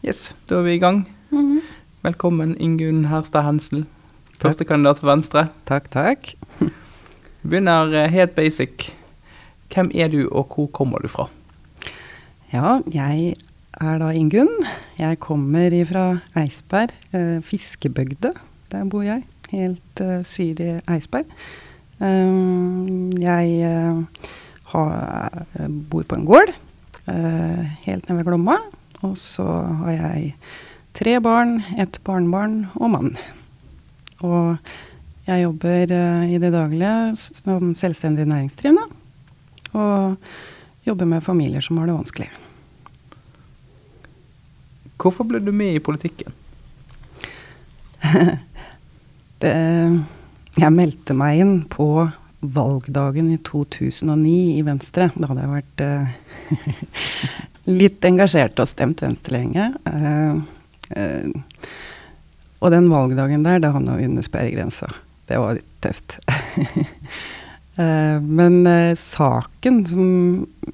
Yes, da er vi i gang. Mhm. Velkommen, Ingunn Herstad Hensel. Førstekandidat for Venstre. Takk, takk. Vi begynner eh, helt basic. Hvem er du, og hvor kommer du fra? Ja, jeg er da Ingunn. Jeg kommer fra Eidsberg, eh, fiskebygde. Der bor jeg. Helt eh, syd i Eidsberg. Um, jeg eh, har, bor på en gård eh, helt nede ved Glomma. Og så har jeg tre barn, ett barnebarn og mann. Og jeg jobber eh, i det daglige som selvstendig næringsdrivende. Og jobber med familier som har det vanskelig. Hvorfor ble du med i politikken? Det, jeg meldte meg inn på valgdagen i 2009 i Venstre. Da hadde jeg vært eh, litt engasjert og stemt Venstre lenge. Uh, uh, og den valgdagen der, da havna vi under sperregrensa. Det var litt tøft. Eh, men saken som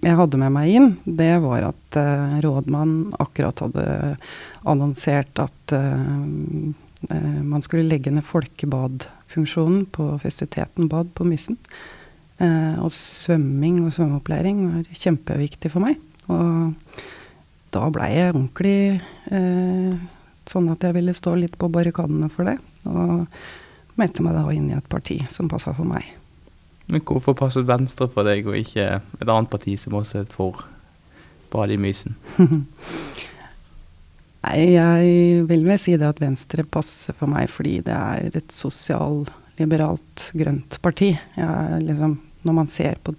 jeg hadde med meg inn, det var at rådmannen akkurat hadde annonsert at man skulle legge ned folkebadfunksjonen på festiviteten bad på Mysen. Og svømming og svømmeopplæring var kjempeviktig for meg. Og da blei jeg ordentlig eh, sånn at jeg ville stå litt på barrikadene for det. Og meldte meg da inn i et parti som passa for meg. Men hvorfor passet Venstre for deg, og ikke et annet parti som også er for bad i Mysen? Nei, jeg vil vel si det at Venstre passer for meg fordi det er et sosialliberalt grønt parti. Jeg, liksom, når man ser på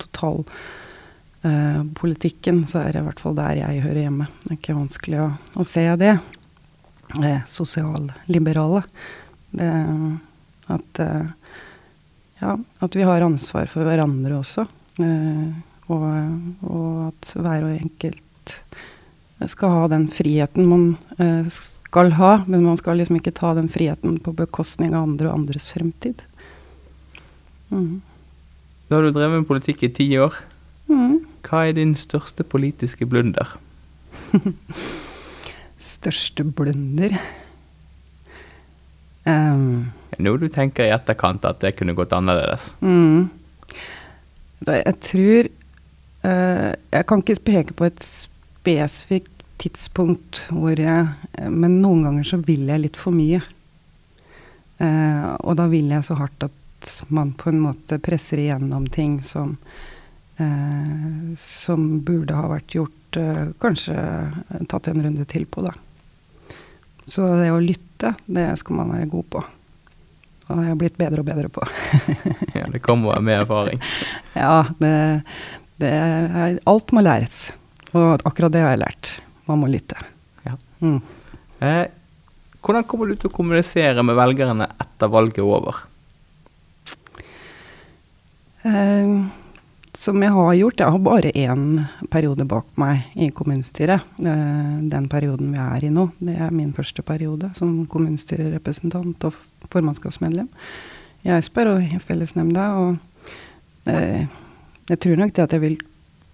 totalpolitikken, så er det i hvert fall der jeg hører hjemme. Det er ikke vanskelig å, å se det. Eh, Sosialliberale. Det at eh, ja, at vi har ansvar for hverandre også. Eh, og, og at hver og enkelt skal ha den friheten man eh, skal ha, men man skal liksom ikke ta den friheten på bekostning av andre og andres fremtid. Mm. Da har du drevet med politikk i ti år. Mm. Hva er din største politiske blunder? Største blunder um, Noe du tenker i etterkant at det kunne gått annerledes? mm. da, Jeg tror uh, Jeg kan ikke peke på et spesifikt tidspunkt hvor jeg eh, Men noen ganger så vil jeg litt for mye. Uh, og da vil jeg så hardt at man på en måte presser igjennom ting som som burde ha vært gjort eh, Kanskje tatt en runde til på, da. Så det å lytte, det skal man være god på. Og det har jeg blitt bedre og bedre på. Ja, det kommer med erfaring. ja, det, det er, alt må læres. Og akkurat det har jeg lært. Man må lytte. Ja. Mm. Eh, hvordan kommer du til å kommunisere med velgerne etter valget er over? Eh, som jeg har gjort Jeg har bare én periode bak meg i kommunestyret. Eh, den perioden vi er i nå. Det er min første periode som kommunestyrerepresentant og formannskapsmedlem i Eidsberg og i fellesnemnda. Og eh, jeg tror nok det at jeg vil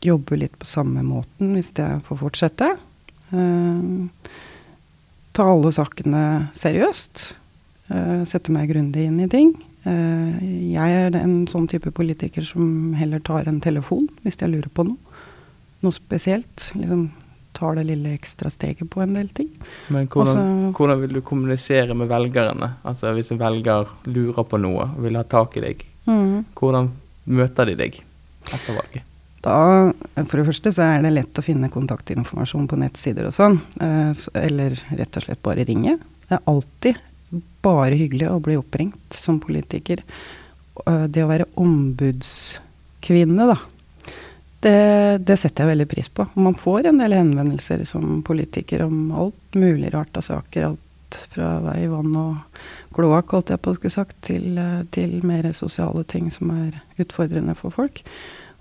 jobbe litt på samme måten hvis jeg får fortsette. Eh, ta alle sakene seriøst. Sette meg grundig inn i ting. Eh, jeg er en sånn type politiker som heller tar en telefon hvis jeg lurer på noe. Noe spesielt. Liksom tar det lille ekstra steget på en del ting. Men hvordan, Også, hvordan vil du kommunisere med velgerne? Altså Hvis en velger lurer på noe og vil ha tak i deg, hvordan møter de deg etter valget? Da, for det første så er det lett å finne kontaktinformasjon på nettsider og sånn. eh, eller rett og slett bare ringe. Det er alltid bare hyggelig å bli oppringt som politiker. Eh, det å være ombudskvinne, da. Det, det setter jeg veldig pris på. Man får en del henvendelser som politiker om alt mulig rart av saker. Alt fra vei, vann og kloakk, holdt jeg på å skulle sagt, til, eh, til mer sosiale ting som er utfordrende for folk.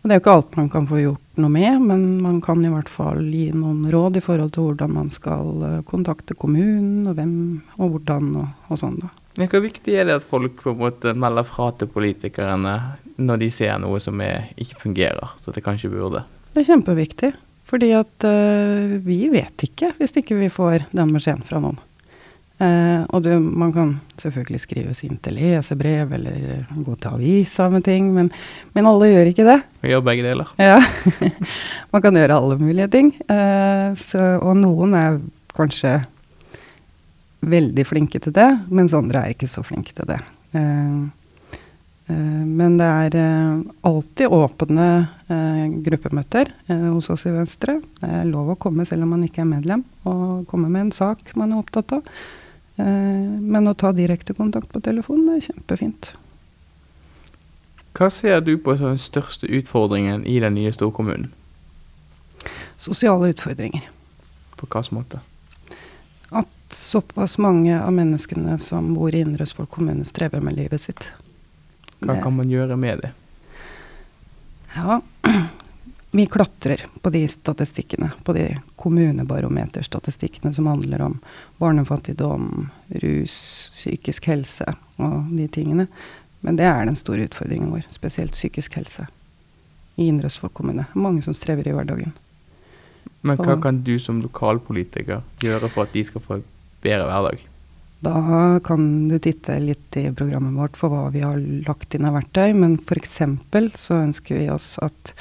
Og det er jo ikke alt man kan få gjort noe med, men man kan i hvert fall gi noen råd i forhold til hvordan man skal eh, kontakte kommunen, og hvem og hvordan og, og sånn, da. Men Hvor viktig er det at folk på en måte melder fra til politikerne når de ser noe som er, ikke fungerer, så det kanskje burde? Det er kjempeviktig. Fordi at uh, vi vet ikke hvis ikke vi får den beskjeden fra noen. Uh, og du, man kan selvfølgelig skrive sinte lesebrev eller gå til avisa med ting, men, men alle gjør ikke det. Vi gjør begge deler. Ja. man kan gjøre alle mulige ting. Uh, så, og noen er kanskje veldig flinke til det, mens andre er ikke så flinke til det. Uh, men det er alltid åpne gruppemøter hos oss i Venstre. Det er lov å komme selv om man ikke er medlem, og komme med en sak man er opptatt av. Eh, men å ta direkte kontakt på telefonen er kjempefint. Hva ser du på som den største utfordringen i den nye storkommunen? Sosiale utfordringer. På hvilken måte? At såpass mange av menneskene som bor i Indre Østfold kommune, strever med livet sitt. Hva det. kan man gjøre med det? Ja, vi klatrer på de statistikkene, på de kommunebarometerstatistikkene som handler om barnefattigdom, rus, psykisk helse og de tingene. Men det er den store utfordringen vår, spesielt psykisk helse i Indre Østfold kommune. Mange som strever i hverdagen. Men hva kan du som lokalpolitiker gjøre for at de skal få bedre hverdag? Da kan du titte litt i programmet vårt for hva vi har lagt inn av verktøy. Men f.eks. så ønsker vi oss at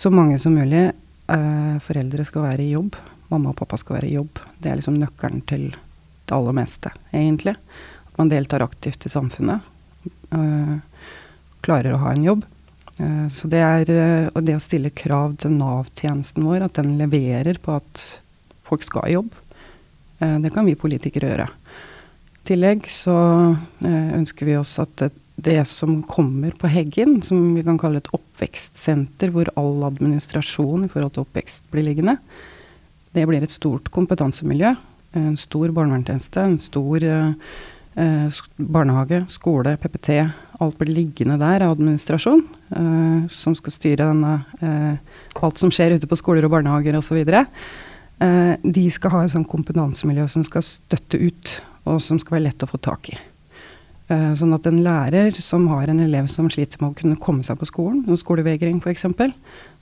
så mange som mulig eh, foreldre skal være i jobb. Mamma og pappa skal være i jobb. Det er liksom nøkkelen til det aller meste, egentlig. At man deltar aktivt i samfunnet. Eh, klarer å ha en jobb. Eh, så det er eh, Og det å stille krav til Nav-tjenesten vår, at den leverer på at folk skal i jobb, eh, det kan vi politikere gjøre. I tillegg så eh, ønsker vi oss at det som kommer på Heggen, som vi kan kalle et oppvekstsenter, hvor all administrasjon i forhold til oppvekst blir liggende, det blir et stort kompetansemiljø. En stor barnevernstjeneste, en stor eh, barnehage, skole, PPT. Alt blir liggende der av administrasjon, eh, som skal styre denne, eh, alt som skjer ute på skoler og barnehager osv. Eh, de skal ha et sånt kompetansemiljø som skal støtte ut, og som skal være lett å få tak i. Eh, sånn at en lærer som har en elev som sliter med å kunne komme seg på skolen, skolevegring f.eks.,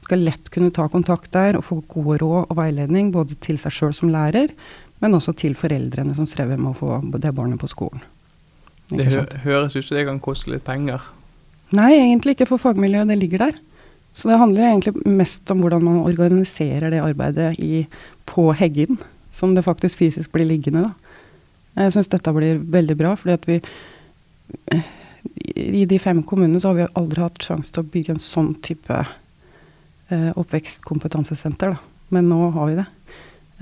skal lett kunne ta kontakt der og få gode råd og veiledning både til seg sjøl som lærer, men også til foreldrene som strever med å få det barnet på skolen. Ikke det hø høres ut som det kan koste litt penger? Nei, egentlig ikke for fagmiljøet. Det ligger der. Så det handler egentlig mest om hvordan man organiserer det arbeidet i, på Heggen, som det faktisk fysisk blir liggende. Da. Jeg syns dette blir veldig bra, fordi at vi i de fem kommunene så har vi aldri hatt sjanse til å bygge en sånn type eh, oppvekstkompetansesenter, da. Men nå har vi det.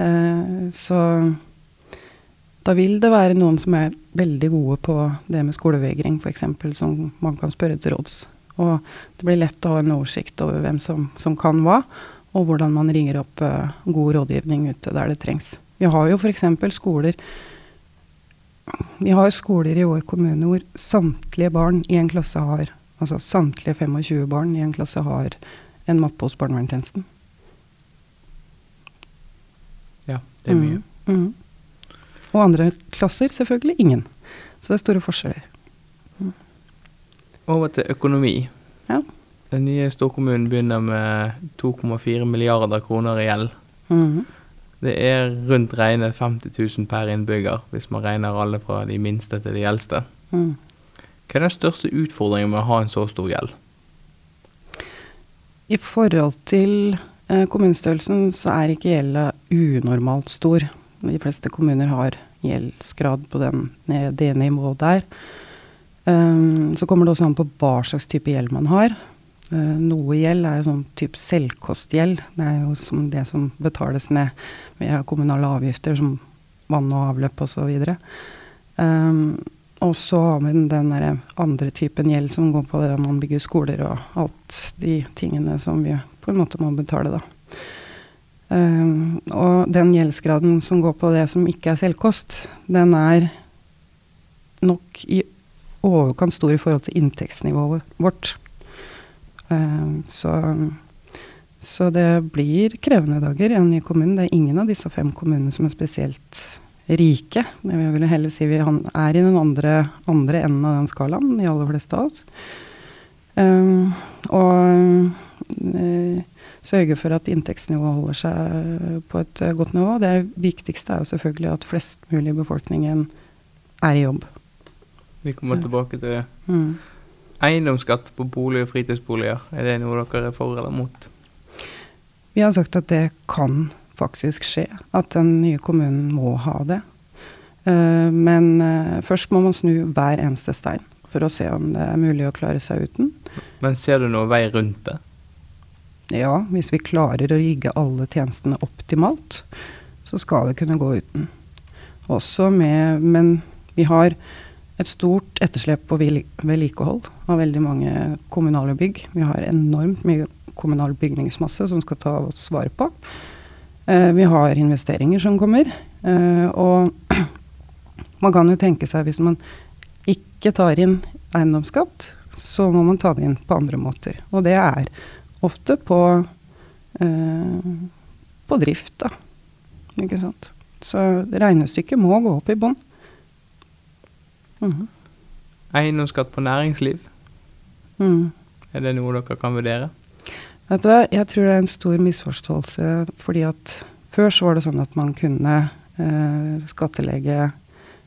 Eh, så da vil det være noen som er veldig gode på det med skolevegring, f.eks., som man kan spørre til råds. Og det blir lett å ha en oversikt over hvem som, som kan hva, og hvordan man ringer opp eh, god rådgivning ute der det trengs. Vi har jo f.eks. skoler vi har skoler i vår kommune hvor samtlige barn i en klasse har Altså samtlige 25 barn i en klasse har en mappe hos barnevernstjenesten. Ja, det er mye. Mm, mm. Og andre klasser selvfølgelig ingen. Så det er store forskjeller. Mm. Over til økonomi. Ja. Den nye storkommunen begynner med 2,4 milliarder kroner i gjeld. Mm. Det er rundt regnet 50 000 per innbygger, hvis man regner alle fra de minste til de eldste. Mm. Hva er den største utfordringen med å ha en så stor gjeld? I forhold til eh, kommunestørrelsen så er ikke gjelda unormalt stor. De fleste kommuner har gjeldsgrad på den, det nivået der. Um, så kommer det også an på hva slags type gjeld man har. Uh, noe gjeld er jo sånn type selvkostgjeld. Det er jo som det som betales ned med kommunale avgifter som vann og avløp osv. Um, og så har vi den der andre typen gjeld som går på det at man bygger skoler og alt de tingene som vi på en måte må betale, da. Um, og den gjeldsgraden som går på det som ikke er selvkost, den er nok i overkant stor i forhold til inntektsnivået vårt. Ehm, så, så, det blir krevende dager i en ny kommune. Det er ingen av disse fem kommunene som er spesielt rike. Jeg vil heller si vi er i den andre, andre enden av den skalaen, de aller fleste av oss. Um, og uh, sørge for at inntektsnivået holder seg på et uh, godt nivå. Det viktigste er jo selvfølgelig at flest mulig i befolkningen er i jobb. Vi kommer tilbake til det. Mm. Eiendomsskatt på bolig og fritidsboliger, er det noe dere er for eller mot? Vi har sagt at det kan faktisk skje, at den nye kommunen må ha det. Uh, men uh, først må man snu hver eneste stein for å se om det er mulig å klare seg uten. Men ser du noen vei rundt det? Ja, hvis vi klarer å rigge alle tjenestene optimalt, så skal det kunne gå uten. Også med Men vi har et stort etterslep på vedlikehold av veldig mange kommunale bygg. Vi har enormt mye kommunal bygningsmasse som skal ta oss vare på. Eh, vi har investeringer som kommer. Eh, og man kan jo tenke seg, hvis man ikke tar inn eiendomsskatt, så må man ta det inn på andre måter. Og det er ofte på, eh, på drift, da. Ikke sant. Så regnestykket må gå opp i bånn. Mm. Eiendomsskatt på næringsliv. Mm. Er det noe dere kan vurdere? Vet du hva, jeg tror det er en stor misforståelse. fordi at før så var det sånn at man kunne eh, skattelegge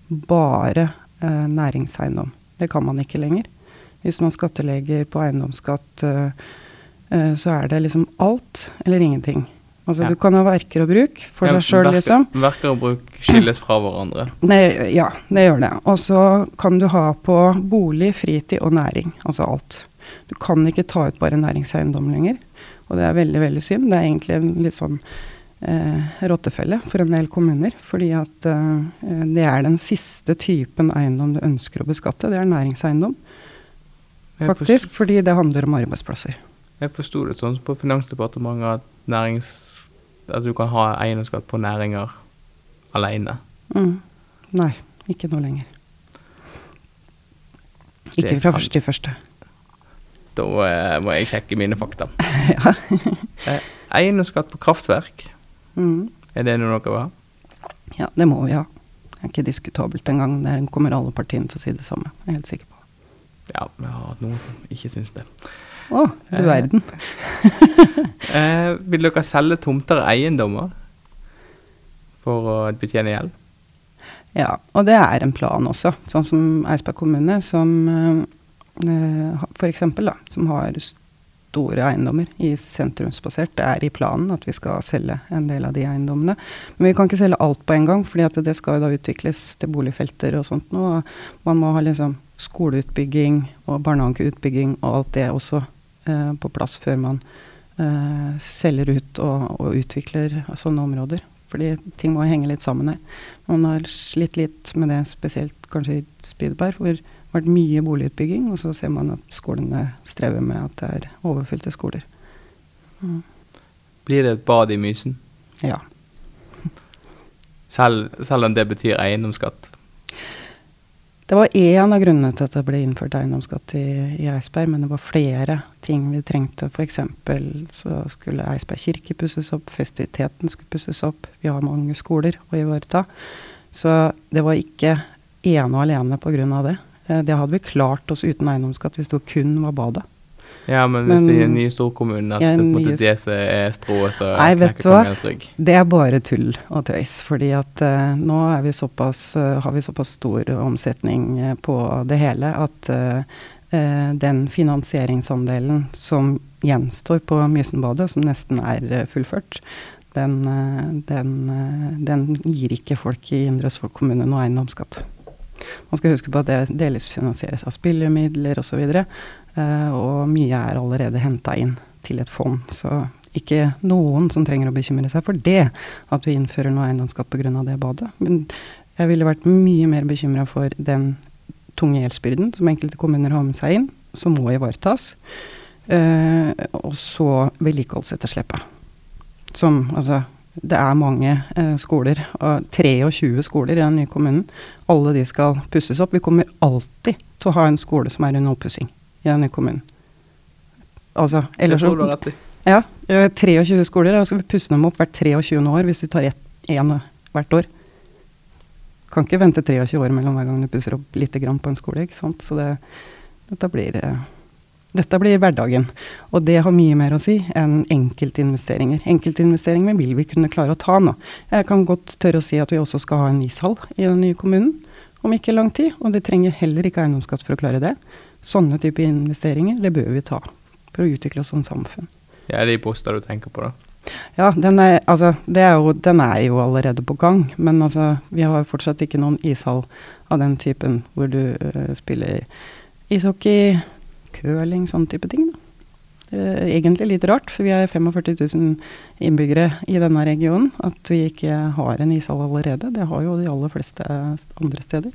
bare eh, næringseiendom. Det kan man ikke lenger. Hvis man skattelegger på eiendomsskatt, eh, eh, så er det liksom alt eller ingenting. Altså ja. Du kan ha verker og bruk for ja, seg sjøl, liksom. Verker og bruk skilles fra hverandre? Nei, ja, det gjør det. Og så kan du ha på bolig, fritid og næring. Altså alt. Du kan ikke ta ut bare næringseiendom lenger. Og det er veldig, veldig synd. Det er egentlig en litt sånn eh, rottefelle for en del kommuner. Fordi at eh, det er den siste typen eiendom du ønsker å beskatte. Det er næringseiendom. Faktisk, fordi det handler om arbeidsplasser. Jeg forsto det sånn på Finansdepartementet at nærings at du kan ha eiendomsskatt på næringer alene? Mm. Nei, ikke nå lenger. Ikke fra første til første. Da eh, må jeg sjekke mine fakta. ja. eh, eiendomsskatt på kraftverk, mm. er det noe dere vil ha? Ja, det må vi ha. Det er ikke diskutabelt engang. Det kommer alle partiene til å si det samme. Jeg er helt sikker på. Ja, vi har hatt noen som ikke syns det. Å, du eh, verden. eh, vil dere selge tomter og eiendommer for å betjene gjeld? Ja, og det er en plan også. Sånn som Eidsberg kommune, som eh, f.eks. som har store eiendommer i sentrumsbasert. Det er i planen at vi skal selge en del av de eiendommene. Men vi kan ikke selge alt på en gang, for det skal da utvikles til boligfelter og sånt. Og man må ha liksom skoleutbygging og barnehageutbygging og alt det også eh, på plass før man eh, selger ut og, og, utvikler sånne områder. Fordi ting må henge litt sammen her. Man har slitt litt med det, spesielt kanskje i Spydeberg, hvor det har vært mye boligutbygging, og så ser man at skolene strever med at det er overfylte skoler. Mm. Blir det et bad i Mysen? Ja. Selv, selv om det betyr eiendomsskatt? Det var én av grunnene til at det ble innført eiendomsskatt i, i Eidsberg, men det var flere ting vi trengte. F.eks. så skulle Eidsberg kirke pusses opp, festiviteten skulle pusses opp. Vi har mange skoler å ivareta. Så det var ikke ene og alene pga. det. Eh, det hadde vi klart oss uten eiendomsskatt hvis det kun var badet. Ja, men hvis det er en ny storkommune at ja, det, det som er strået, så Nei, vet du hva? Det er bare tull og tøys. fordi at uh, nå vi såpass, uh, har vi såpass stor omsetning uh, på det hele at den finansieringsandelen som gjenstår på Mysenbadet, som nesten er fullført, den, den, den, gir ikke folk i Indre Østfold kommune noe eiendomsskatt. Man skal huske på at det delvis finansieres av spillemidler osv. Uh, og mye er allerede henta inn til et fond. Så ikke noen som trenger å bekymre seg for det, at vi innfører noe eiendomsskatt pga. det badet. Men jeg ville vært mye mer bekymra for den tunge gjeldsbyrden som enkelte kommuner har med seg inn, som må ivaretas. Uh, og så vedlikeholdsetterslepet. Som altså Det er mange uh, skoler, uh, 23 skoler i den nye kommunen. Alle de skal pusses opp. Vi kommer alltid til å ha en skole som er under oppussing i denne kommunen. Altså, ellers så Ja. 23 skoler. Da skal vi pusse dem opp hvert 23. år hvis vi tar én hvert år. Kan ikke vente 23 år mellom hver gang du pusser opp lite grann på en skole. ikke sant? Så det, dette blir eh, Dette blir hverdagen, og det har mye mer å si enn enkeltinvesteringer. Enkeltinvesteringer vil vi kunne klare å ta nå. Jeg kan godt tørre å si at vi også skal ha en ishall i den nye kommunen om ikke lang tid, og det trenger heller ikke eiendomsskatt for å klare det. Sånne type investeringer, det bør vi ta for å utvikle oss som samfunn. Ja, er det poster du tenker på, da? Ja, den er, altså, er jo, den er jo allerede på gang. Men altså, vi har fortsatt ikke noen ishall av den typen hvor du uh, spiller ishockey, curling, sånn type ting. Uh, egentlig litt rart, for vi er 45 000 innbyggere i denne regionen. At vi ikke har en ishall allerede. Det har jo de aller fleste andre steder.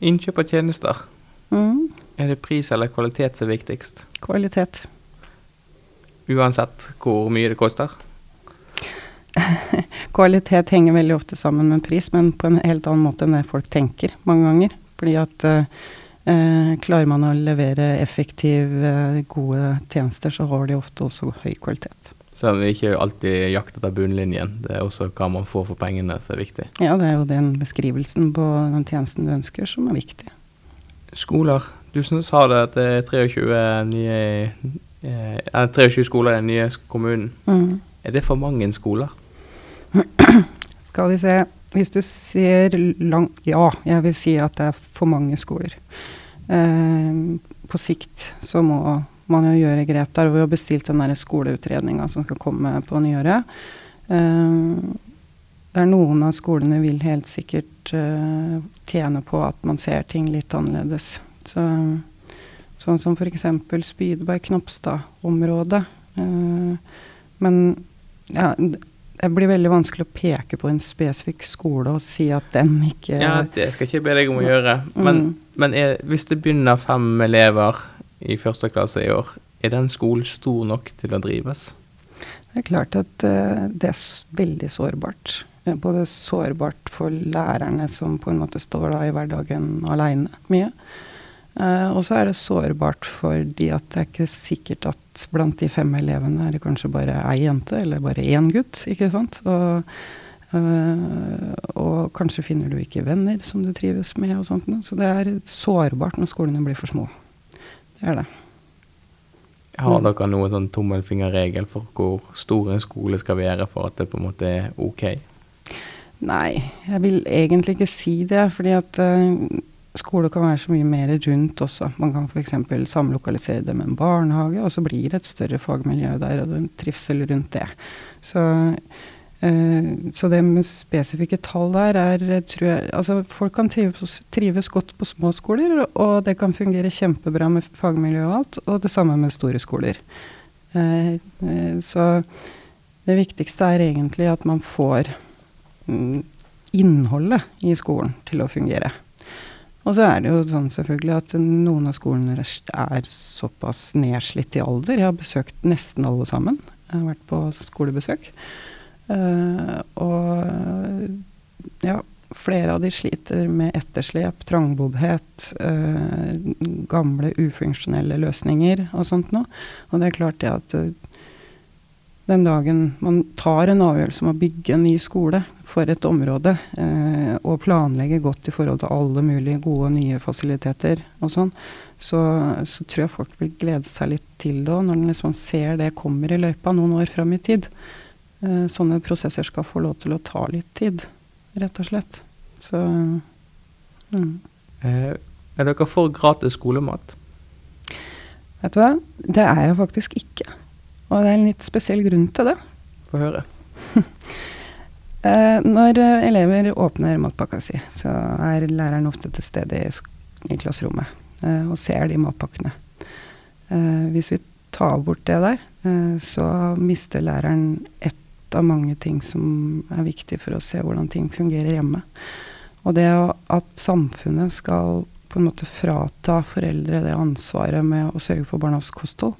Innkjøp av tjenester. Mm. Er det pris eller kvalitet som er viktigst? Kvalitet. Uansett hvor mye det koster? kvalitet henger veldig ofte sammen med pris, men på en helt annen måte enn det folk tenker mange ganger. Fordi at uh, Eh, klarer man å levere effektive, eh, gode tjenester, så har de ofte også høy kvalitet. Så vi ikke alltid jakter etter bunnlinjen, det er også hva man får for pengene som er viktig? Ja, det er jo den beskrivelsen på den tjenesten du ønsker som er viktig. Skoler. Du sa det at det er 23, nye, eh, 23 skoler i den nye kommunen. Mm. Er det for mange skoler? Skal vi se. Hvis du ser langt Ja, jeg vil si at det er for mange skoler. Eh, på sikt så må man jo gjøre grep der. Vi har bestilt den skoleutredninga som skal komme på nyåret. Uh, der noen av skolene vil helt sikkert uh, tjene på at man ser ting litt annerledes. Så, sånn som f.eks. Spydberg-Knopstad-området. Uh, men ja, det blir veldig vanskelig å peke på en spesifikk skole og si at den ikke Ja, det skal jeg ikke be deg om å gjøre. Men, mm. men er, hvis det begynner fem elever i første klasse i år, er den skolen stor nok til å drives? Det er klart at uh, det er veldig sårbart. Eh, både sårbart for lærerne som på en måte står da i hverdagen aleine mye. Uh, og så er det sårbart fordi at det er ikke sikkert at blant de fem elevene er det kanskje bare ei jente eller bare én gutt. ikke sant? Og, uh, og kanskje finner du ikke venner som du trives med. og sånt. Så det er sårbart når skolene blir for små. Det gjør det. Har dere noen sånn tommelfingerregel for hvor stor en skole skal være for at det på en måte er ok? Nei, jeg vil egentlig ikke si det. fordi at uh, skole kan være så mye mer rundt også. Man kan f.eks. samlokalisere det med en barnehage, og så blir det et større fagmiljø der, og det er en trivsel rundt det. Så, så det med spesifikke tall der er tror jeg, altså Folk kan trives, trives, godt på små skoler, og det kan fungere kjempebra med fagmiljø og alt, og det samme med store skoler. Eh, eh, så det viktigste er egentlig at man får mm, innholdet i skolen til å fungere. Og så er det jo sånn selvfølgelig at noen av skolene er såpass nedslitt i alder. Jeg har besøkt nesten alle sammen. Jeg har vært på skolebesøk. Uh, og ja, flere av de sliter med etterslep, trangboddhet, uh, gamle ufunksjonelle løsninger og sånt noe. Og det er klart det at uh, den dagen man tar en avgjørelse om å bygge en ny skole, for et område eh, og planlegge godt i forhold til alle mulige gode nye fasiliteter og sånn, så, så, tror jeg folk vil glede seg litt til det òg, når de liksom ser det kommer i løypa noen år fram i tid. Eh, sånne prosesser skal få lov til å ta litt tid, rett og slett. Så mm. eh, Er dere for gratis skolemat? Vet du hva, det er jeg faktisk ikke. Og det er en litt spesiell grunn til det. Få høre. Eh, når elever åpner matpakka si, så er læreren ofte til stede i, i klasserommet eh, og ser de matpakkene. Eh, hvis vi tar bort det der, så mister læreren ett av mange ting som er viktig for å se hvordan ting fungerer hjemme. Og det at samfunnet skal på en måte frata foreldre det ansvaret med å sørge for barnas kosthold,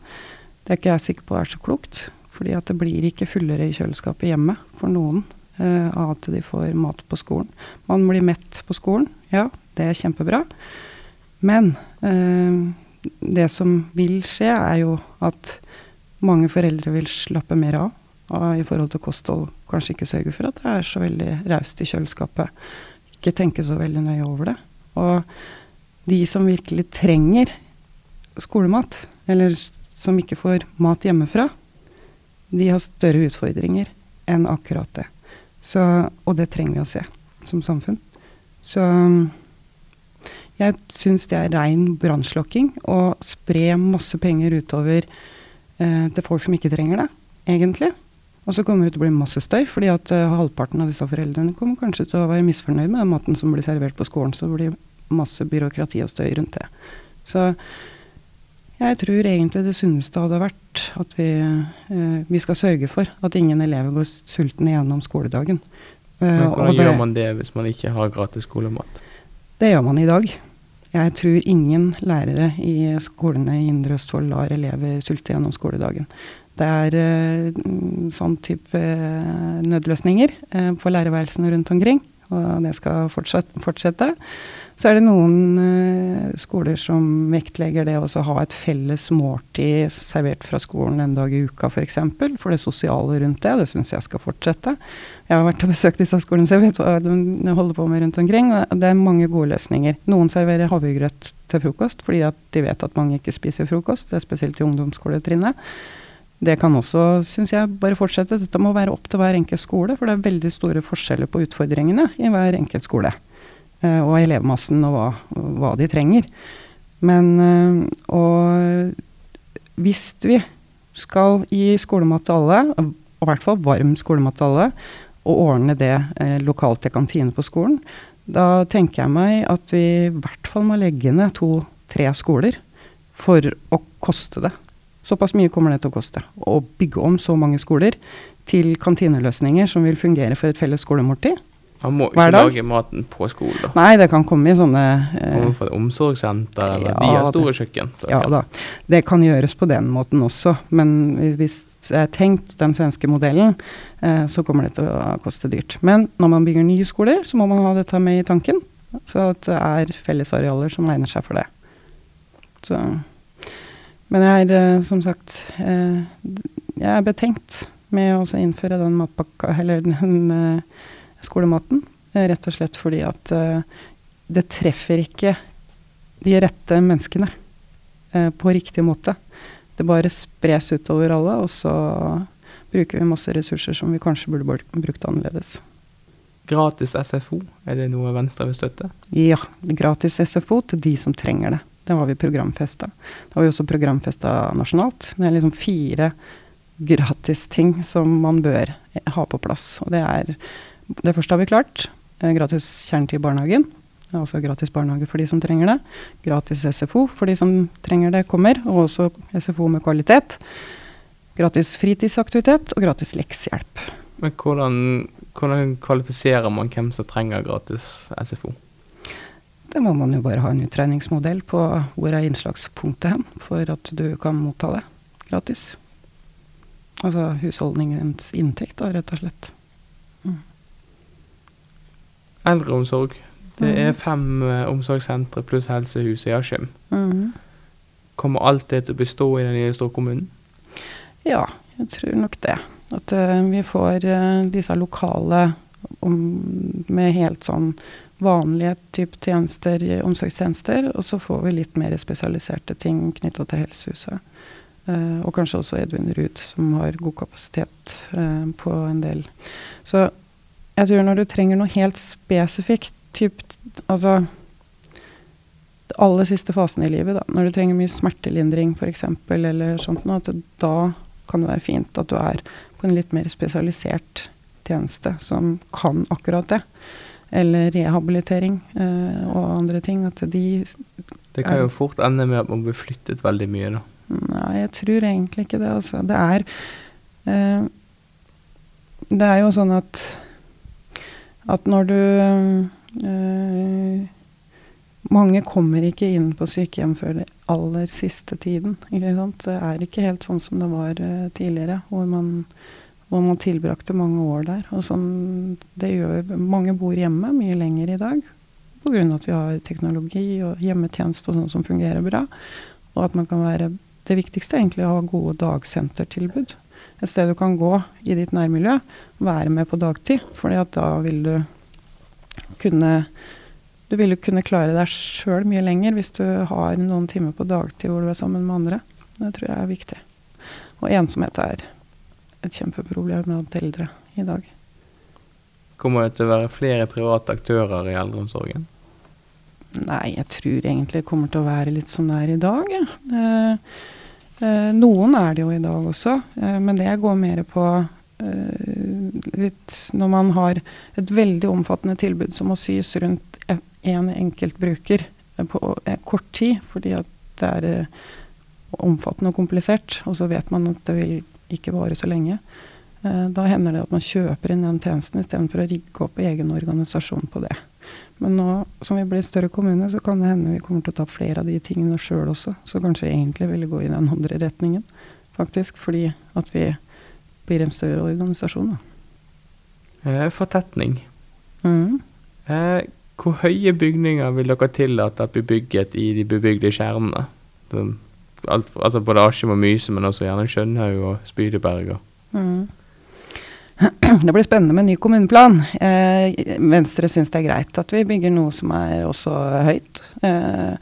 det er ikke jeg sikker på er så klokt. Fordi at det blir ikke fullere i kjøleskapet hjemme for noen eh, av at de får mat på skolen. Man blir mett på skolen, ja, det er kjempebra. Men eh, det som vil skje, er jo at mange foreldre vil slappe mer av, av i forhold til kosthold. Kanskje ikke sørge for at det er så veldig raust i kjøleskapet. Ikke tenke så veldig nøye over det. Og de som virkelig trenger skolemat, eller som ikke får mat hjemmefra, de har større utfordringer enn akkurat det. Så, og det trenger vi å se som samfunn. Så jeg syns det er rein brannslokking å spre masse penger utover eh, til folk som ikke trenger det, egentlig. Og så kommer det til å bli masse støy, fordi at uh, halvparten av disse foreldrene kommer kanskje til å være misfornøyd med den maten som blir servert på skolen. Så det blir masse byråkrati og støy rundt det. Så jeg tror egentlig det sunneste hadde vært at vi, uh, vi skal sørge for at ingen elever går sultne gjennom skoledagen. Uh, Men hvordan det, gjør man det hvis man ikke har gratis skolemat? Det gjør man i dag. Jeg tror ingen lærere i skolene i Indre Østfold lar elever sulte gjennom skoledagen. Det er uh, sånn type uh, nødløsninger uh, på lærerværelsene rundt omkring, og det skal fortsette. Så er det noen skoler som vektlegger det å ha et felles måltid servert fra skolen en dag i uka f.eks. For, eksempel, for det sosiale rundt det. Det syns jeg skal fortsette. Jeg har vært og besøkt disse skolene, så jeg vet hva de holder på med rundt omkring. og Det er mange gode løsninger. Noen serverer havregrøt til frokost fordi de vet at mange ikke spiser frokost. Det er spesielt i ungdomsskoletrinnet. Det kan også, syns jeg, bare fortsette. Dette må være opp til hver enkelt skole, for det er veldig store forskjeller på utfordringene i hver enkelt skole. Uh, og elevmassen og hva, hva, de trenger. Men uh, og hvis vi skal gi skolemat til alle, og i hvert fall varm skolemat til alle, og ordne det uh, lokalt til kantine på skolen, da tenker jeg meg at vi i hvert fall må legge ned to-tre skoler for å koste det. Såpass mye kommer det til å koste. Å bygge om så mange skoler til kantineløsninger som vil fungere for et felles skolemåltid. Man må ikke lage maten på skolen, da. Nei, det kan komme i sånne eh, Komme fra et omsorgssenter, eller ja, de har store kjøkken. ja da. Det kan gjøres på den måten også, men hvis det er tenkt den svenske modellen, eh, så kommer det til å koste dyrt. Men når man bygger nye skoler, så må man ha dette med i tanken. Så at det er fellesarealer som egner seg for det. Så men jeg er eh, som sagt eh, Jeg er betenkt med å innføre den matpakka, eller den eh, skolematen. Rett og slett fordi at det treffer ikke de rette menneskene på riktig måte. Det bare spres utover alle, og så bruker vi masse ressurser som vi kanskje burde brukt annerledes. Gratis SFO, er det noe Venstre vil støtte? Ja, gratis SFO til de som trenger det. Det har vi programfesta. Det har vi også programfesta nasjonalt. Det er liksom fire gratisting som man bør ha på plass. Og det er Det første har vi klart. Eh, gratis kjernetid i barnehagen. også gratis barnehage for de som trenger det. Gratis SFO for de som trenger det, kommer. Og også SFO med kvalitet. Gratis fritidsaktivitet og gratis leksehjelp. Men hvordan, hvordan kvalifiserer man hvem som trenger gratis SFO? Det må man jo bare ha en uttreningsmodell på hvor er innslagspunktet hen, for at du kan motta det gratis. Altså husholdningens inntekt, da, rett og slett. Mm. Eldreomsorg. Det mm. er fem uh, omsorgssentre pluss helsehuset i Askim. Mm. Kommer alt det til å bestå i den nye storkommunen? Ja, jeg tror nok det. At uh, vi får uh, disse lokale om, med helt sånn vanlige type tjenester, omsorgstjenester, og så får vi litt mer spesialiserte ting knytta til helsehuset. Uh, og kanskje også Edvin Ruud, som har god kapasitet uh, på en del. Så jeg tror når du trenger noe helt spesifikt, typ, altså aller siste fasen i livet, da, når du trenger mye smertelindring f.eks., eller sånt noe, at da kan det være fint at du er på en litt mer spesialisert tjeneste som kan akkurat det eller rehabilitering eh, og andre ting. At de Det kan jo fort ende med at man blir flyttet veldig mye, da. Nei, jeg tror egentlig ikke det, altså. Det er eh, Det er jo sånn at at når du eh, Mange kommer ikke inn på sykehjem før den aller siste tiden. Det er ikke helt sånn som det var øh, tidligere, hvor man og man tilbrakte mange år der. Og sånn, det gjør, mange bor hjemme mye lenger i dag pga. at vi har teknologi og hjemmetjeneste og sånn som fungerer bra. Og at man kan være Det viktigste er egentlig å ha gode dagsentertilbud. Et sted du kan gå i ditt nærmiljø, være med på dagtid. For da vil du kunne du vil jo kunne klare deg sjøl mye lenger hvis du har noen timer på dagtid hvor du er sammen med andre. Det tror jeg er viktig. Og ensomhet er et kjempeproblem blant eldre i dag. Kommer det til å være flere private aktører i eldreomsorgen? Nei, jeg tror egentlig det kommer til å være litt som det er i dag. Ja. Eh, eh, noen er det jo i dag også, eh, men det går mer på eh, litt Når man har et veldig omfattende tilbud som må sys rundt én en enkelt bruker eh, på eh, kort tid, fordi at det er omfattende og komplisert, og så vet man at det vil ikke vare så lenge. Da hender det at man kjøper inn den tjenesten istedenfor å rigge opp egen organisasjon på det. Men nå som vi blir større kommune, så kan det hende vi kommer til å ta flere av de tingene sjøl også. Så kanskje egentlig ville gå i den andre retningen, faktisk. Fordi at vi blir en større organisasjon, da. Eh, fortetning. Mm. Eh, hvor høye bygninger vil dere tillate at blir bygget i de bebygde kjernene? Alt, altså både Askim og Myse, men også gjerne Skjønhaug og Spydeberg. Mm. Det blir spennende med ny kommuneplan. Eh, Venstre syns det er greit at vi bygger noe som er også høyt. Eh,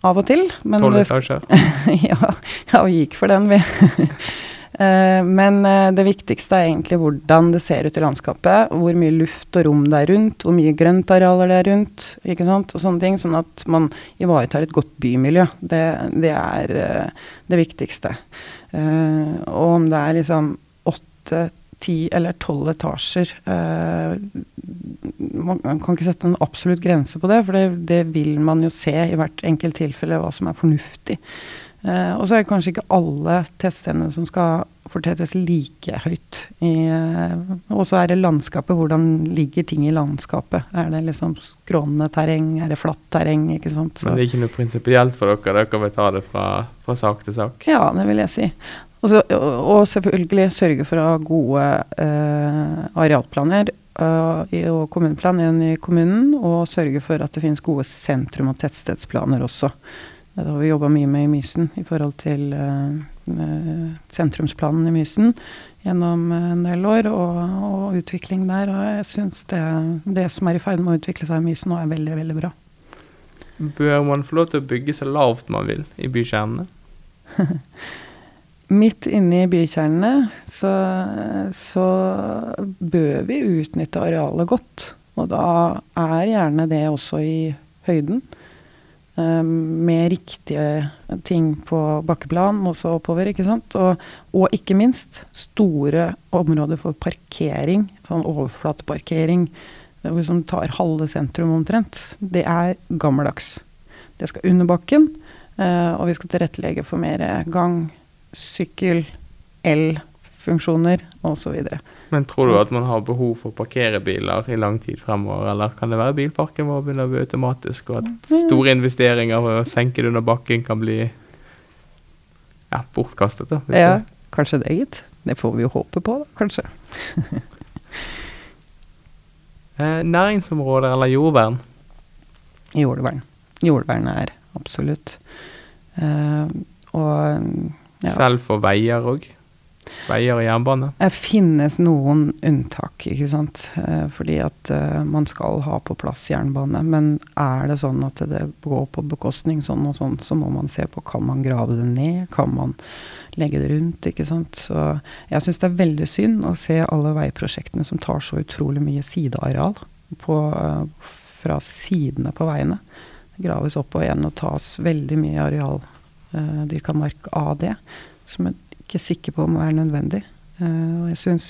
av og til. Tolv etasjer? ja, ja, vi gikk for den, vi. eh, men eh, det viktigste er egentlig hvordan det ser ut i landskapet. Hvor mye luft og rom det er rundt, hvor mye grøntarealer det er rundt. ikke sant, og sånne ting, Sånn at man ivaretar et godt bymiljø. Det, det er uh, det viktigste. Og om det er liksom åtte ti eller tolv etasjer. Eh, man kan ikke sette en absolutt grense på det, for det, det, vil man jo se i hvert enkelt tilfelle hva som er fornuftig. Eh, og så er det kanskje ikke alle tettstedene som skal fortettes like høyt. Eh, og så er det landskapet. Hvordan ligger ting i landskapet? Er det liksom skrånende terreng? Er det flatt terreng? ikke sant? Så. Men det er ikke noe prinsipielt for dere? Dere vil ta det fra, fra sak til sak? Ja, det vil jeg si. Og, og, selvfølgelig sørge for å ha gode eh, arealplaner uh, i, og kommuneplan i kommunen. Og sørge for at det finnes gode sentrum- og tettstedsplaner også. Det har vi jobba mye med i Mysen i forhold til uh, sentrumsplanen i Mysen gjennom en del år, og, og utvikling der. Og jeg syns det, det, som er i ferd med å utvikle seg i Mysen nå, er veldig, veldig bra. Bør man få lov til å bygge så lavt man vil i bykjernene? midt inne i bykjernene så, så, bør vi utnytte arealet godt. Og da er gjerne det også i høyden. Um, med riktige ting på bakkeplan, også oppover. ikke sant? Og, og, ikke minst store områder for parkering. Sånn overflateparkering som tar halve sentrum omtrent. Det er gammeldags. Det skal under bakken, uh, og vi skal tilrettelegge for mer gang sykkel, el-funksjoner osv. Men tror du at man har behov for å parkere biler i lang tid fremover, eller kan det være bilparken vår begynner å bli automatisk, og at store investeringer for å senke det under bakken kan bli ja, bortkastet? da? Ja, det. kanskje det, gitt. Det får vi jo håpe på, da, kanskje. eh, næringsområder eller jordvern? Jordvern. Jordvern er absolutt. Uh, og ja. Selv for veier òg? Veier og jernbane? Det finnes noen unntak, ikke sant. Eh, fordi at uh, man skal ha på plass jernbane. Men er det sånn at det går på bekostning sånn og sånn, så må man se på kan man grave det ned, kan man legge det rundt, ikke sant. Så jeg syns det er veldig synd å se alle veiprosjektene som tar så utrolig mye sideareal på, fra sidene på veiene. Graves opp og igjen og tas veldig mye areal dyrka mark av det, som jeg ikke er sikker på om er nødvendig. Uh, og jeg syns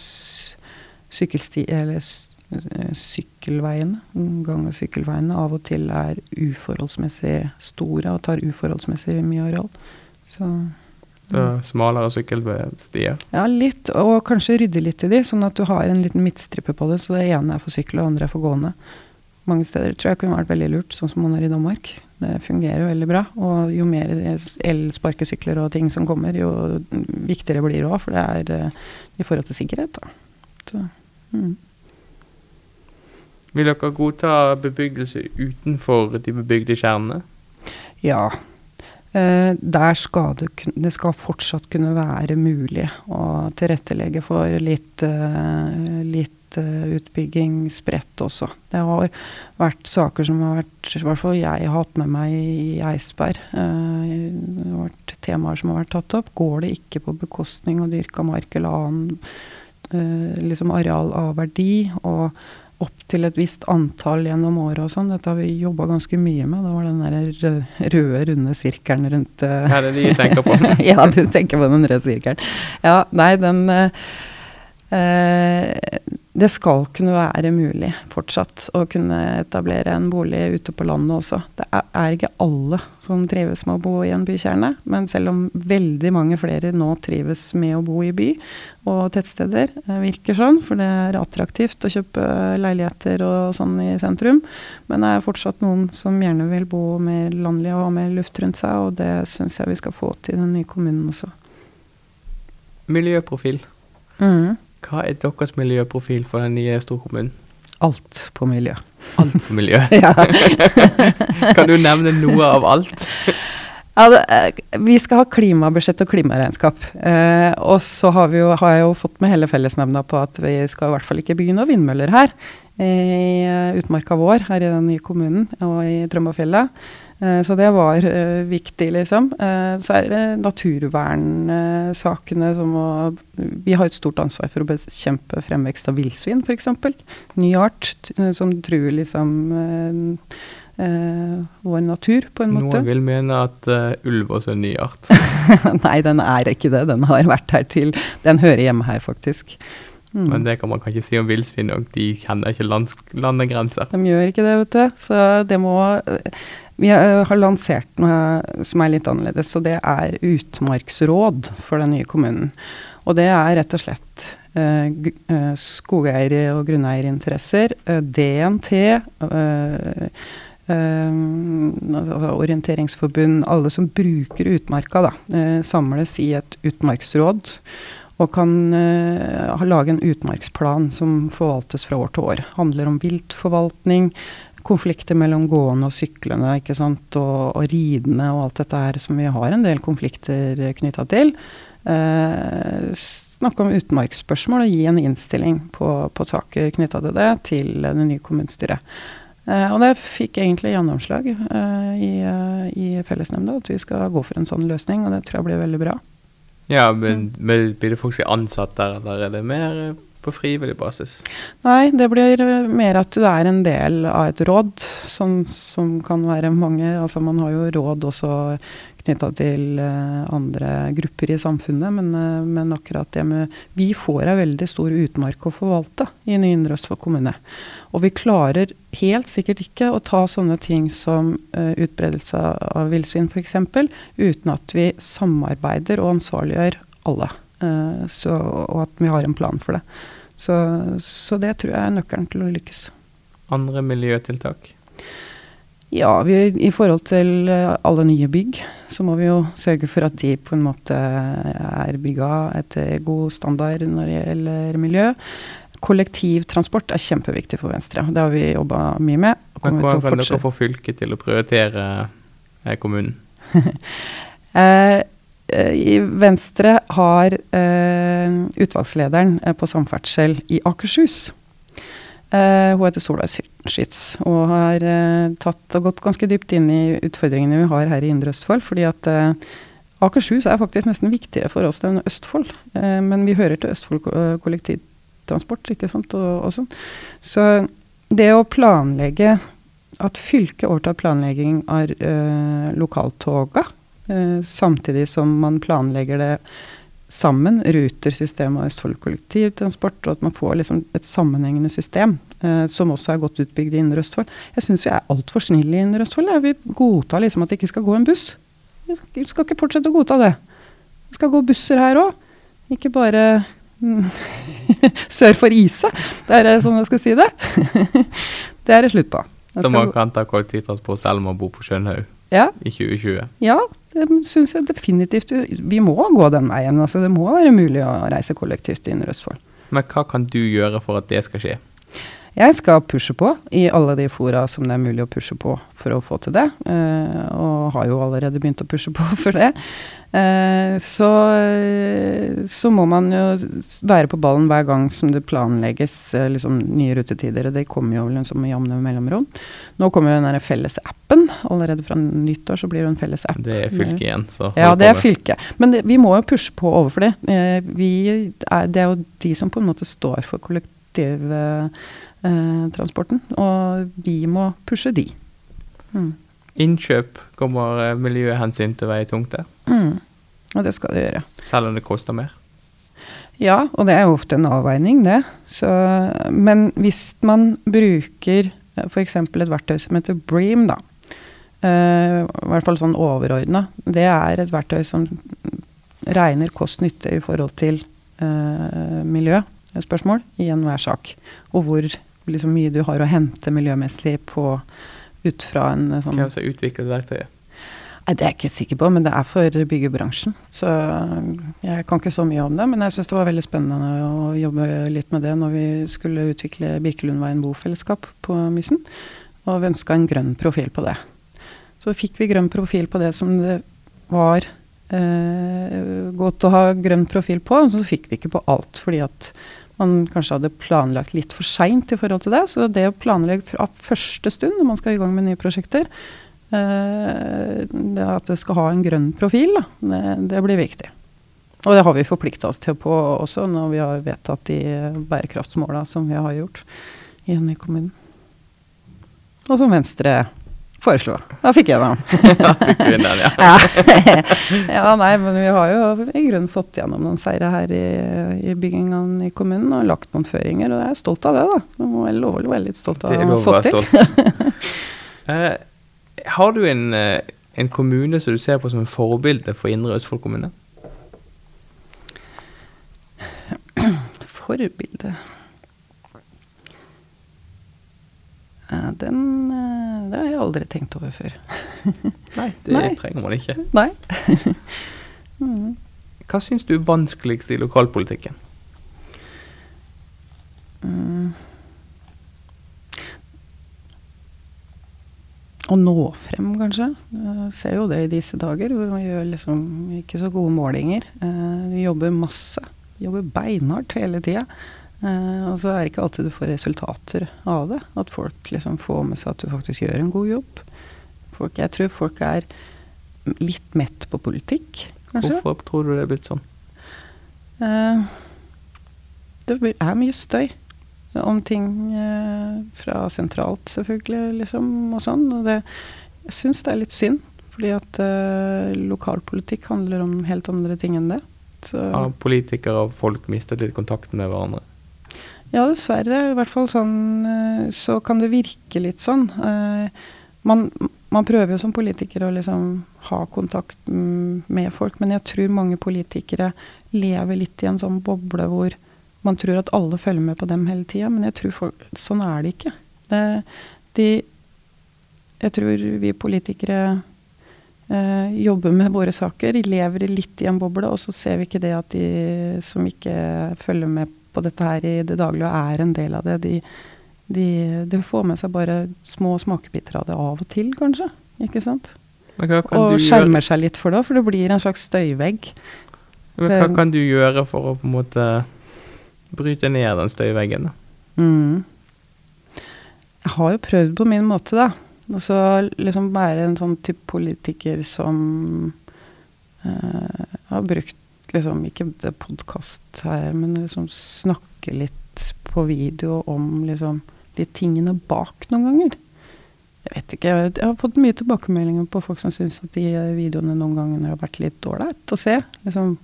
sykkelsti, eller uh, sykkelveiene, gang- og sykkelveiene, av og til er uforholdsmessig store og tar uforholdsmessig mye areal. Så Smalere sykkelstier? Ja, litt. Og kanskje rydde litt i de, sånn at du har en liten midtstripe på det. Så det ene er for sykkel, og det andre er for gående. Mange steder tror jeg kunne vært veldig lurt, sånn som man er i Danmark. Det fungerer veldig bra. Og jo mer elsparkesykler og ting som kommer, jo viktigere blir det òg. For det er uh, i forhold til sikkerhet, da. Så, mm. Vil dere godta bebyggelse utenfor de bebygde kjernene? Ja. Eh, der skal det, det, skal fortsatt kunne være mulig å tilrettelegge for litt, eh, litt hytteutbygging spredt også. Det har vært saker som har vært I hvert fall jeg har hatt med meg i Eidsberg. Eh, det har vært temaer som har vært tatt opp. Går det ikke på bekostning av dyrka mark eller annen eh, liksom areal av verdi? og opp til et visst antall gjennom året og sånn. Dette har vi jobba ganske mye med. Det var den der røde, runde sirkelen rundt uh, Ja, det er de tenker på. ja, du tenker på den røde sirkelen. Ja, nei, den uh, Eh, det skal kunne være mulig fortsatt å kunne etablere en bolig ute på landet også. Det er, ikke alle som trives med å bo i en bykjerne, men selv om veldig mange flere nå trives med å bo i by og tettsteder, eh, virker sånn, for det er attraktivt å kjøpe leiligheter og sånn i sentrum, men det er fortsatt noen som gjerne vil bo mer landlig og ha mer luft rundt seg, og det syns jeg vi skal få til i den nye kommunen også. Miljøprofil. Mm. Hva er deres miljøprofil for den nye storkommunen? Alt på miljø. Alt på miljø? ja. kan du nevne noe av alt? ja, det, eh, vi skal ha klimabudsjett og klimaregnskap. Eh, og så har, jo, har, jeg jo fått med hele fellesnemnda på at vi skal i hvert fall ikke bygge noen vindmøller her. I uh, utmarka vår her i den nye kommunen og i Trømbafjellet. Eh, så det var uh, viktig, liksom. Uh, så er det naturvernsakene som å Vi har et stort ansvar for å bekjempe fremvekst av villsvin, f.eks. Ny art som truer liksom vår natur, på en måte. Noen vil mene at ulv også er en ny art. Nei, den er ikke det. Den har vært her til Den hører hjemme her, faktisk. Mm. Men det kan man kanskje si om villsvin òg. De kjenner ikke landegrenser. De gjør ikke det, vet du. Så det må vi eh, har lansert noe som er litt annerledes, og det er utmarksråd for den nye kommunen. Og det er rett og slett eh, skogeiere- og grunneierinteresser, eh, DNT, eh, altså orienteringsforbund, alle som bruker utmarka, da, samles i et utmarksråd. Og kan lage en utmarksplan som forvaltes fra år til år. Handler om viltforvaltning, konflikter mellom gående og syklende ikke sant? Og, og ridende og alt dette her som vi har en del konflikter knytta til. Eh, snakke om utmarksspørsmål og gi en innstilling på, på saker knytta til det til det nye kommunestyret. Eh, og det fikk egentlig gjennomslag eh, i, uh, i fellesnemnda, at vi skal gå for en sånn løsning. Og det tror jeg blir veldig bra. Ja, men Blir det folk som er ansatt der, eller er det mer på frivillig basis? Nei, det blir mer at du er en del av et råd, som, som kan være mange. Altså man har jo råd også knytta til uh, andre grupper i samfunnet, men, uh, men, akkurat det med Vi får ei veldig stor utmark å forvalte i Nye Indre Østfold kommune. Og vi klarer helt sikkert ikke å ta sånne ting som uh, utbredelse av villsvin f.eks., uten at vi samarbeider og ansvarliggjør alle. Uh, så, og at vi har en plan for det. Så, så, det tror jeg er nøkkelen til å lykkes. Andre miljøtiltak? Ja, vi, i forhold til uh, alle nye bygg, så må vi jo sørge for at de på en måte er bygga etter god standard når det gjelder miljø. Kollektivtransport er kjempeviktig for Venstre. Det har vi jobba mye med. Men hva kan dere få fylket til å prioritere eh, kommunen? eh, Eh, i Venstre har eh, utvalgslederen eh, på samferdsel i Akershus. Eh, hun heter Solveig Skytz og har eh, tatt og gått ganske dypt inn i utfordringene vi har her i Indre Østfold. fordi at eh, Akershus er faktisk nesten viktigere for oss enn Østfold. men vi hører til Østfold kollektivtransport, ikke sant, og, og sånn. Så det å planlegge at fylket overtar planlegging av lokaltoga Eh, samtidig som man planlegger det sammen, Ruter-systemet og Østfold kollektivtransport, og at man får liksom et sammenhengende system eh, som også er godt utbygd i Indre Østfold. Jeg syns vi er altfor snille i Indre Østfold. Jeg vil godta liksom at det ikke skal gå en buss. Vi skal ikke fortsette å godta det. Det skal gå busser her òg, ikke bare sør for Isa. Det er sånn jeg skal si det. det er det slutt på. Så man kan ta kollektivtransport selv om man bor på Skjønhaug ja. i 2020? Ja, det syns jeg definitivt. Vi må gå den veien. Altså, det må være mulig å reise kollektivt i Indre Østfold. Men hva kan du gjøre for at det skal skje? Jeg skal pushe på i alle de fora som det er mulig å pushe på for å få til det. Eh, og har jo allerede begynt å pushe på for det. Eh, så, så må man jo være på ballen hver gang som det planlegges eh, liksom, nye rutetider. og Det kommer jo liksom i jevne mellomrom. Nå kommer jo den der felles. Allerede fra nyttår så blir det en felles app. Det er fylket igjen, så Ja, det er fylket. Men det, vi må jo pushe på overfor det. Eh, vi er, det er jo de som på en måte står for kollektivtransporten. Eh, og vi må pushe de. Mm. Innkjøp kommer eh, miljøhensyn til å veie tungt der? Mm. Og det skal det gjøre. Selv om det koster mer? Ja, og det er jo ofte en avveining, det. Så, men hvis man bruker eh, f.eks. et verktøy som heter Bream, da. Uh, I hvert fall sånn overordna. Det er et verktøy som regner kost-nytte i forhold til uh, miljøspørsmål i enhver sak. Og hvor liksom, mye du har å hente miljømessig på ut fra en eh, sånn Hvem som har utviklet verktøyet? Nei, Det er jeg ikke sikker på, men det er for byggebransjen. Så jeg kan ikke så mye om det. Men jeg syns det var veldig spennende å jobbe litt med det når vi skulle utvikle Birkelundveien bofellesskap på Mysen. Og vi ønska en grønn profil på det. Så fikk vi grønn profil på det som det var eh, godt å ha grønn profil på. Så fikk vi ikke på alt, fordi at man kanskje hadde planlagt litt for seint i forhold til det. Så det å planlegge fra første stund når man skal i gang med nye prosjekter, eh, det at det skal ha en grønn profil, da, det, det, blir viktig. Og det har vi forplikta oss til på også når vi har vedtatt de bærekraftsmåla som vi har gjort igjen i kommunen. Og som Venstre foreslo. Da fikk jeg den. da fikk du inn den, ja. ja. nei, men vi har jo i grunnen fått gjennom noen seire her i, i byggingene i kommunen og lagt noen føringer, og jeg er stolt av det, da. Jeg må lov å være litt stolt av å ha fått til. uh, har du en, uh, en, kommune som du ser på som en forbilde for Indre Østfold kommune? Forbilde uh, Den det har jeg aldri tenkt over før. Nei, det Nei. trenger man ikke. Nei. mm. Hva syns du er vanskeligst i lokalpolitikken? Mm. Å nå frem, kanskje. Jeg ser jo det i disse dager. Vi gjør liksom ikke så gode målinger. Eh, vi jobber masse. Vi jobber beinhardt hele tida. Uh, og så er det ikke alltid du får resultater av det. At folk liksom får med seg at du faktisk gjør en god jobb. Folk, jeg tror folk er litt mett på politikk, kanskje. Hvorfor tror du det er blitt sånn? Uh, det er mye støy om ting uh, fra sentralt, selvfølgelig, liksom, og sånn. Og det, jeg syns det er litt synd, fordi at lokalpolitikk handler om helt andre ting enn det. Så. Har politikere og folk mistet litt kontakten med hverandre? Ja, dessverre. I hvert fall sånn eh, så kan det virke litt sånn. Eh, man, man prøver jo som politiker å liksom ha kontakt med folk, men jeg tror mange politikere lever litt i en sånn boble hvor man tror at alle følger med på dem hele tida, men jeg tror folk, sånn er det ikke. Det, de, jeg tror vi politikere eh, jobber med våre saker, lever litt i en boble, og så ser vi ikke det at de som ikke følger med på dette her i det daglige og er en del av det, de, de, de får med seg bare små smakebiter av det av og til, kanskje. Ikke sant? og skjermer seg litt for det, for det blir en slags støyvegg. Men hva kan du gjøre for å på en måte bryte ned den støyveggen? Mm. Jeg har jo prøvd på min måte, da. Altså liksom være en sånn type politiker som uh, har brukt liksom Ikke podkast her, men liksom snakke litt på video om liksom de tingene bak noen ganger. Jeg vet ikke. Jeg har fått mye tilbakemeldinger på folk som syns at de videoene noen ganger har vært litt ålreit å se. Liksom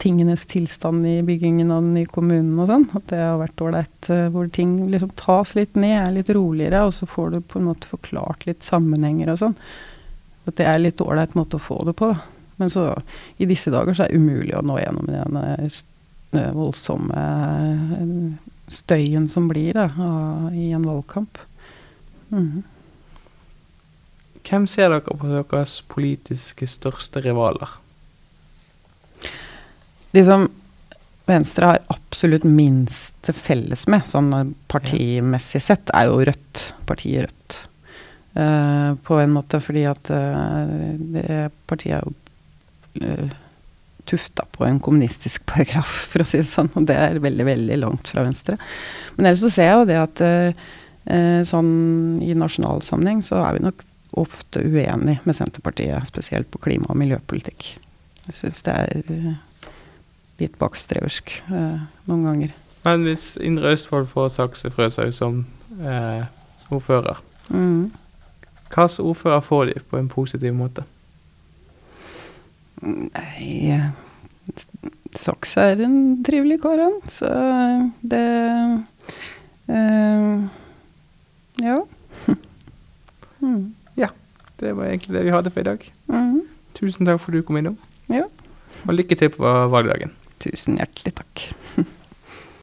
tingenes tilstand i byggingen av den nye kommunen og sånn. At det har vært ålreit. Eh, hvor ting liksom tas litt ned, er litt roligere, og så får du på en måte forklart litt sammenhenger og sånn. At det er litt ålreit måte å få det på. da. Men så, i disse dager så er det umulig å nå gjennom den eh, voldsomme eh, støyen som blir da, i en valgkamp. Mm. Hvem ser dere på deres politiske største rivaler? De som Venstre har absolutt minst til felles med, sånn partimessig sett, er jo Rødt. Partiet Rødt. Uh, på en måte fordi at uh, det partiet er jo uh, tufta på en kommunistisk paragraf, for å si det sånn. Og det er veldig, veldig langt fra Venstre. Men ellers så ser jeg jo det at uh, sånn i nasjonal sammenheng så er vi nok ofte uenig med Senterpartiet, spesielt på klima- og miljøpolitikk. Jeg syns det er litt bakstreversk noen ganger. Men hvis Indre Østfold får Sakse Frøshaug som ordfører, mm. hvilken ordfører får de på en positiv måte? Nei Saks er en trivelig kar, han. Så det uh, Ja. mm. Ja. Det var egentlig det vi hadde for i dag. Mm. Tusen takk for at du kom innom. Ja. Og lykke til på valgdagen. Tusen hjertelig takk.